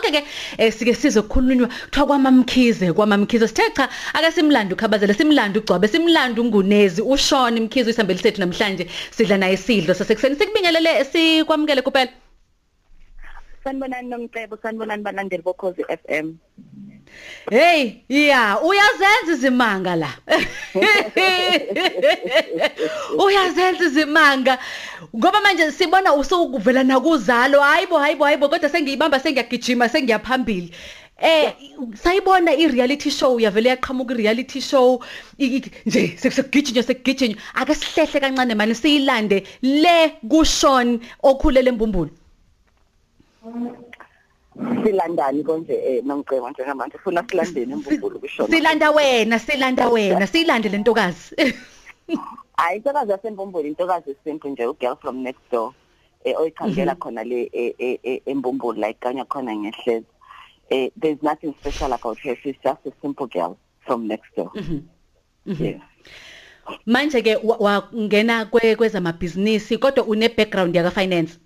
zonke ke eh, sike sizokhulunywa kuthiwa kwamamkhize kwamamkhize. Sithe cha ake simlando ukhabazela simlando ugcwabe simlando ungunezi uShona Mkhize isambeli sethu namhlanje sidla naye isidlo sasekuseni. Sikubingelele sikwamukele kuphela. Sanibonani nomcebo sanibonani balandeli bokhozi FM Hey, yeah, uyazenza izimanga la. Uyazenza izimanga. Ngoba manje sibona usukuvela nakuzalo, hayibo hayibo hayibo kodwa sengiyibamba sengiyagijima sengiyaphambili. Eh sayibona i-reality show yavele yaqhamuka i-reality show nje sekugijinywa sekugijinywa ake sihlehle kancane manje siyilande le kuShon okhulele embumbulu. Silandani konje eh nomcebo njengamanje ufuna silandeni embumbulu kushona Silanda wena, silanda wena, silande lentokazi. hayi intokazi yasembumbulu intokazi esimple nje ugirl from next door eh oyikhangela khona le eh, eh, eh, embumbulu la ikanya khona ngehlezi. Eh there's nothing special about her she's just a simple girl from next door. Yes Manje ke wa- wangena kwe kwezamabhizinisi kodwa une background yaka finance.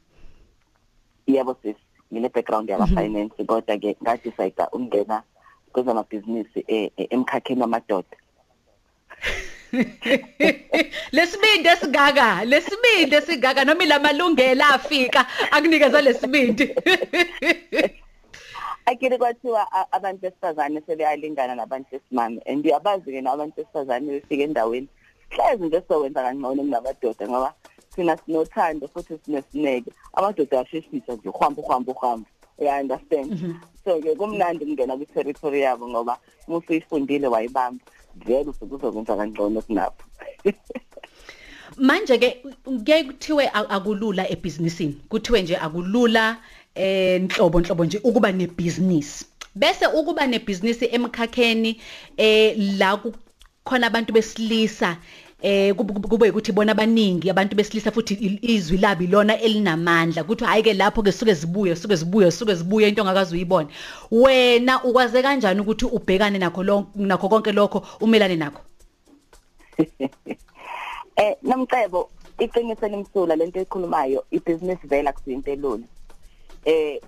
yebo sis. Ngine background yaka finance kodwa ke ngadecide ukungena kwezamabhizinisi eh eh, emkhakheni wamadoda Lesibindi esigaka, lesibindi esigaka noma ilamalungelo afika akunikeza lesibindi. akiri kwathiwa a- abantu besifazane sebeyalingana nabantu besimame and uyabazi ke nabantu besifazane befika endaweni hlezi nje sowenza kangcono kunamadoda ngoba thina sinothando futhi sinesineke. Amadoda ayasheshisa nje uhamba uhamba uhamba uya understand. So ke kumnandi ukungena kwi-territory yabo ngoba uma usuyifundile wayibamba. Vele usuke uzokwenza kangcono kunabo Manje ke kuye kuthiwe akulula ebhizinisini. Kuthiwe nje akulula eh nhlobo nje ukuba nebusiness. Bese ukuba nebusiness emkhakheni eh la kukhona abantu besilisa eh kube kube ukuthi bona abaningi abantu besilisa futhi il- izwi labi lona elinamandla kuthi hayi ke lapho ke suke zibuye suke zibuye suke zibuye into ongakazi uyibone wena ukwaze kanjani ukuthi ubhekane nakho lonke nakho konke lokho umelane nakho Eh nomcebo iqiniso limsula lento ekhulumayo ibusiness vela kusinto elula. Eh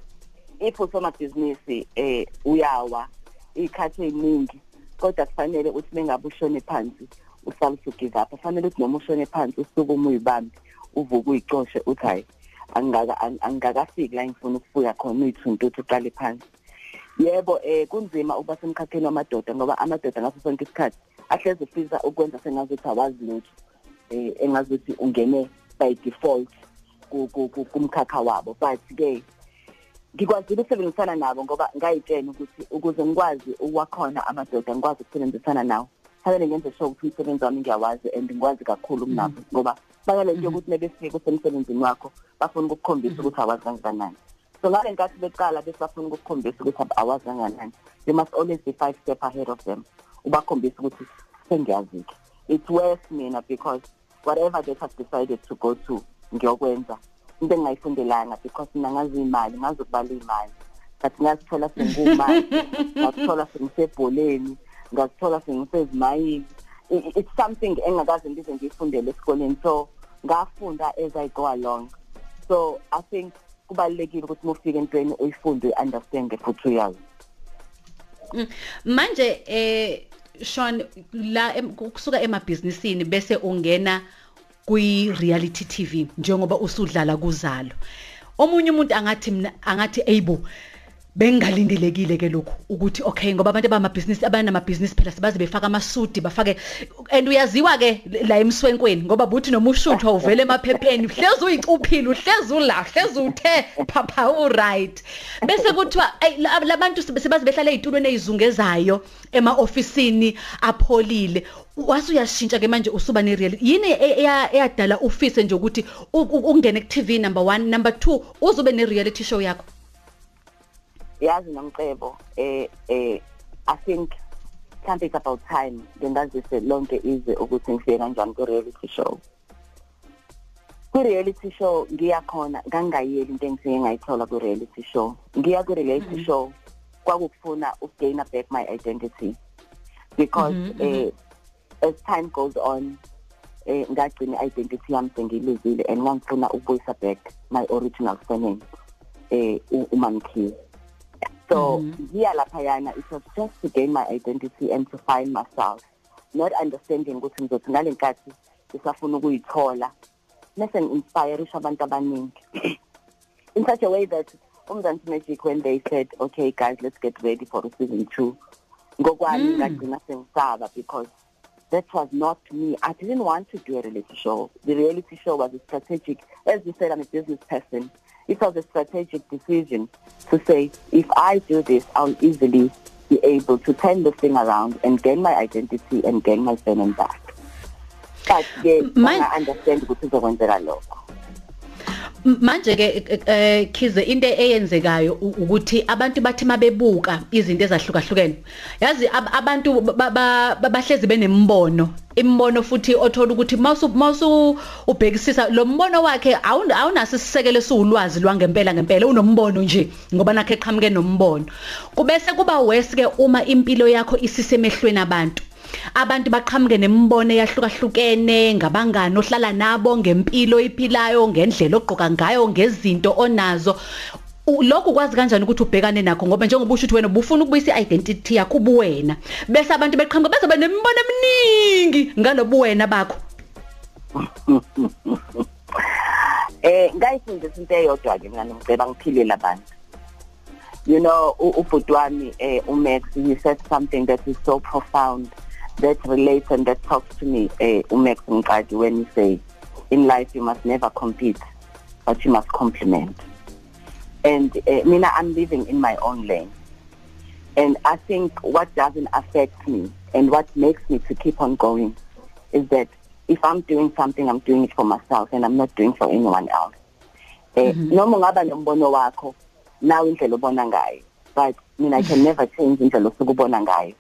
if usoma business eh uyawa ikhathi eziningi kodwa kufanele uthi mengabe ushone phansi usale to give up. Kufanele uthi noma ushone phansi usuke uma uyibambi uvuka uyicoshe uthi hayi angaka ang- angakafiki la ngifuna ukufika khona uyithuntuthi uqale phansi. Yebo eh kunzima ukuba semkhakheni wamadoda ngoba amadoda ngaso sonke isikhathi ahleze ufisa ukwenza sengazuthi awazi lutho eh engazuthi ungene by default ku- ku- ku- kumkhakha wabo but ke ngikwazile ukusebenzisana nabo ngoba ngayitshela ukuthi ukuze ngikwazi ukwakhona amadoda ngikwazi ukusebenzisana nawo fanele ngenze sure ukuthi umsebenzi wami ngiyawazi and ngikwazi kakhulu kunabo ngoba bayalento yokuthi nebefika usemsebenzini wakho bafuna ukukukhombisa ukuthi awazi kangakanani. So ngale nkathi beqala bese bafuna ukukukhombisa ukuthi ab- awazi kangakanani. You must always be five step ahead of them. Ubakhombisa ukuthi sengiyazi-ke it's worth mina because whatever they have decided to go to ngiyokwenza. Into engingayifundelanga because mina ngazi imali ngazi ukubala imali. But ngazithola sengumali ngazithola sengisebholeni ngazithola sengisezimayini I- i- it's something engakaze ngize ngiyifundele esikoleni. So ngafunda as i go along. So i think kubalulekile ukuthi uma ufika entweni uyifunde uyi-understand futhi uyazi. Mm. manje eh Sean la em- kusuka emabhizinisini bese ungena kwi reality TV njengoba usudlala kuzalo. Omunye umuntu angathi mina angathi ayibo bengalindelekile ke lokhu ukuthi okay ngoba abantu abamabhizinisi abanamabhizinisi phela sibaze befaka amasudi bafake and uyaziwa ke la emswenkweni ngoba buthi noma ushuthwa uvele emaphepheni hlezi uyicuphile uhlezi ula hlezi uthe phapha u right bese kuthiwa "Ayi, la- labantu sibe- sebaze behlala ezitulweni ezizungezayo ema-ofisini apholile. Wase uyashintsha ke manje usuba ne-real yini e- eya- eyadala ufise nje ukuthi u- u- ungene ku-tv number one number two uzube ne-reality show yakho? Yazi nomcebo eh eh i think mhlawumbe it's about time ngingazise lonke izwe ukuthi ngifike kanjani ku-reality show. Ku-reality show ngiyakhona ngangingayiyeli into engifike ngayithola ku-reality show. Ngiya ku-reality show kwakufuna ukugaina back my identity because eh as time goes on eh ngagcina i-identity yami sengiyiluzile and ngangifuna ukubuyisa back my original surname eh u- umamkhize so ngiya lapha yana it was just to gain my identity and to find myself not understanding ukuthi ngizothi ngalenkathi isafuna ukuyithola mase ngi-inspire abantu abaningi in such a way that umzansi magic when they said okay guys let's get ready for season 2 ngokwami ngagcina sengisaba because that was not me. I didn't want to do a reality show. The reality show was a strategic, as you said, I'm a business person. It was a strategic decision to say, if I do this, I'll easily be able to turn the thing around and gain my identity and gain my feminine back. But yes, I understand ukuthi uzokwenzeka lokho. Manje ke eh khize into eyenzekayo u- ukuthi abantu bathi mabebuka izinto ezahlukahlukene yazi ab- abantu ba- ba- ba- bahlezi benembono imbono futhi othola ukuthi mawusu mawusu ubhekisisa lo mbono wakhe awun- awunaso isisekelo esiwulwazi lwangempela ngempela unombono nje ngoba nakhe eqhamuke nombono. Kubese kuba worse ke uma impilo yakho isisemehlweni abantu. Abantu baqhamuke nemibono eyahlukahlukene ngabangani ohlala nabo ngempilo iphilayo ngendlela ogqoka ngayo ngezinto onazo. U- lokhu kwazi kanjani ukuthi ubhekane nakho? Ngoba njengoba usho ukuthi wena ubufuna ukubuyisa identity yakho ubuwena bese abantu beqhamuka bese benemibono eminingi ngalobuwena bakho. Eh ngayifundisa into eyodwa ke mina ngiceba ngiphilele abantu. You know u- ubhuti wami eh uMax he said something that is so profound. That relates and that talks to me eh uMax Mqadi when he say in life you must never compete but you must complement. And uh, mina I'm living in my own lane. And I think what doesn't affect me and what makes me to keep on going is that if I'm doing something, I'm doing it for myself and I'm not doing for anyone else. Eh, noma ungaba nombono wakho nawe indlela obona ngayo but mina I can never change indlela osukubona ngayo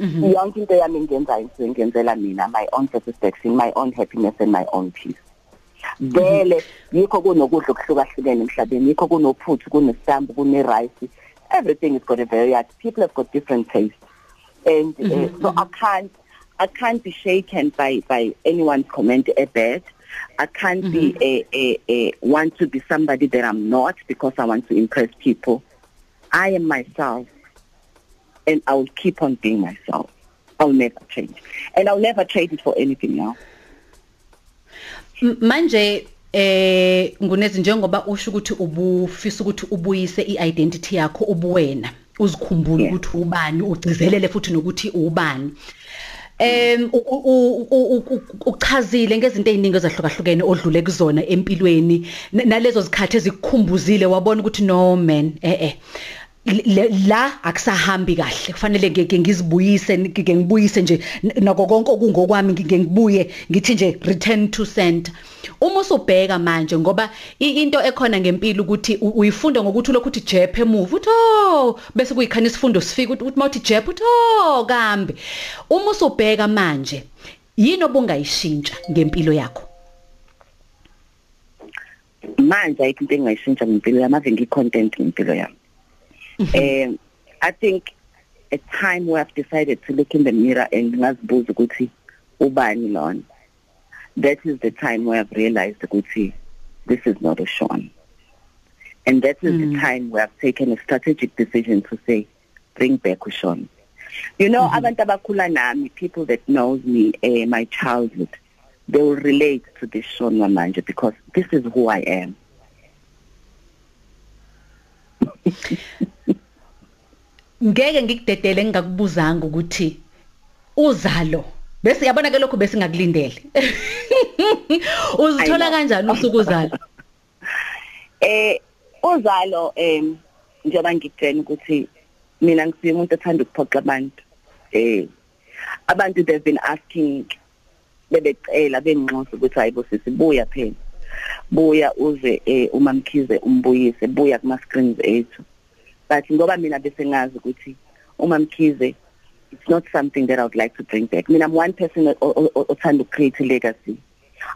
yonke into yami engiyenzayo ngisuke ngiyenzela mina my own satisfaction my own happiness and my own peace. Vele yikho kunokudla okuhlukahlukene emhlabeni yikho kunophuthu kunestambu kune-rice. Everything is got a variety people have got different tastes. And uh, so i can't i can't be shaken by by anyone's comment a bad i can't be a, a a want to be somebody that i'm not because i want to impress people. I am myself. And i will keep on being myself. I'll never change. And i'll never trade it for anything else manje eh ngunezi njengoba usho ukuthi ubufisa ukuthi ubuyise iidentity yakho ubuwena uzikhumbule ukuthi ubani ugcizelele futhi nokuthi ubani. Em uchazile ngezinto eziningi ezahlukahlukene odlule kuzona empilweni nalezo zikhathi ezikukhumbuzile wabona ukuthi no man eh eh la akusahambi kahle. Kufanele ngeke ngizibuyise ngike ngibuyise nje nako konke okungokwami ngike ngibuye ngithi nje return to center. Uma usubheka manje ngoba into ekhona ngempilo ukuthi uyifunda ngokuthi lokhu uthi jep emuva uthi oh! Bese kuyikhana isifundo sifika ukuthi mawuthi jep uthi oh! Kambe uma usubheka manje yini obungayishintsha ngempilo yakho? Manje ayikho into engayishintsha ngempilo yami ave ngicontent ngempilo yami. Um i think a time where i've decided to look in the mirror and ngazibuza ukuthi ubani lona. That is the time where i've realized ukuthi this is not a Sean. And that is the time where i've taken a strategic decision to say bring back uSean you know abantu abakhula nami people that knows me uh, my childhood they will relate to this Sean Wamanje because this is who I am. ngeke ngikudedele ngingakubuzanga ukuthi uzalo. Bese yabona ke lokho bese ngakulindele uzithola I know. kanjani usuku uzalo? Eh uzalo em njengoba ngikutshela ukuthi mina ngisiye umuntu othanda ukuphoxa abantu. Eh abantu they've been asking bebecela benginxosa ukuthi hayibo sisibuya phela. Buya uze eh umamkhize umbuyise buya kuma screens ethu. But ngoba mina bese ngazi ukuthi umamkhize it's not something that I would like to bring back mina I'm one person othanda ukcreate legacy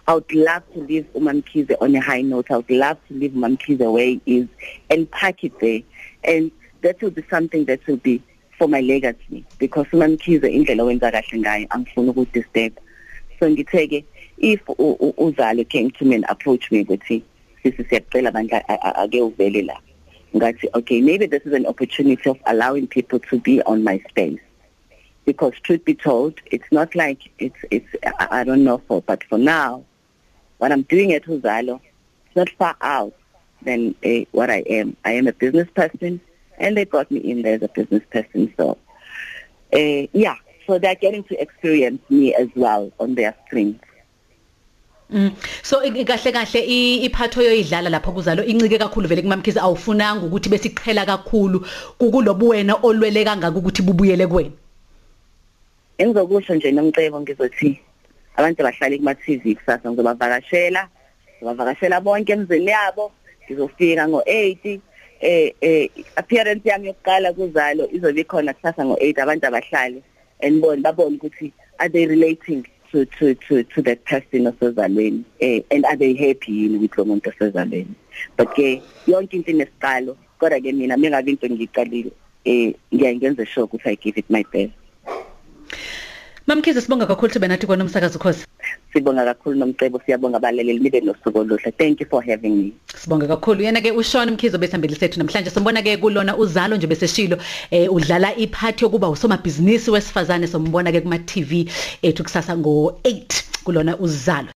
I would love to leave Umamkize on a high note. I would love to leave Umamkize where he is and pack it there. And that will be something that will be for my legacy because Umamkize indlela wenza kahle ngayo angifuni ukudisturb. So ngitheke if uzalo came to me and approached me ukuthi sisi siyacela bandla ake uvele la. Ngathi okay maybe this is an opportunity of allowing people to be on my space. Because truth be told it's not like it's it's I, I don't know for but for now what I'm doing at Uzalo it's not far out than uh, what I am. I am a business person and they brought me in there as a business person so uh, yeah. So they're getting to experience me as well on their screens Mm. So kahle kahle iphatho yoyidlala lapho kuzalo incike kakhulu vele kumamkhize awufunanga ukuthi besiqhela kakhulu kukulobu wena olwele kangaka ukuthi bubuyele kuwena. Engizokusho nje nomcebo ngizothi abantu abahlali kuma TV kusasa ngizobavakashela ngizobavakashela bonke emzini yabo ngizofika ngo8 eh eh appearance yami yokuqala kuzalo izobe ikhona kusasa ngo8 abantu abahlali and bona babone ukuthi are they relating to to to to that person osezalweni eh and are they happy yini with lo muntu osezalweni but ke yonke into inesiqalo kodwa ke mina mengabe into ngiyiqalile eh ngiyangenza sure ukuthi i give it my best Mamkhize sibonga kakhulu sibe nathi kona umsakazo khosi. Sibonga kakhulu nomcebo siyabonga abalaleli nibe nosuku oluhle. Thank you for having me. Sibonga kakhulu. Yena ke uShona Mkhize besihambele sethu namhlanje simbona ke kulona uzalo nje beseshilo eh udlala iphathi yokuba usomabhizinisi wesifazane sombona ke kuma TV ethu kusasa ngo 8 kulona uzalo.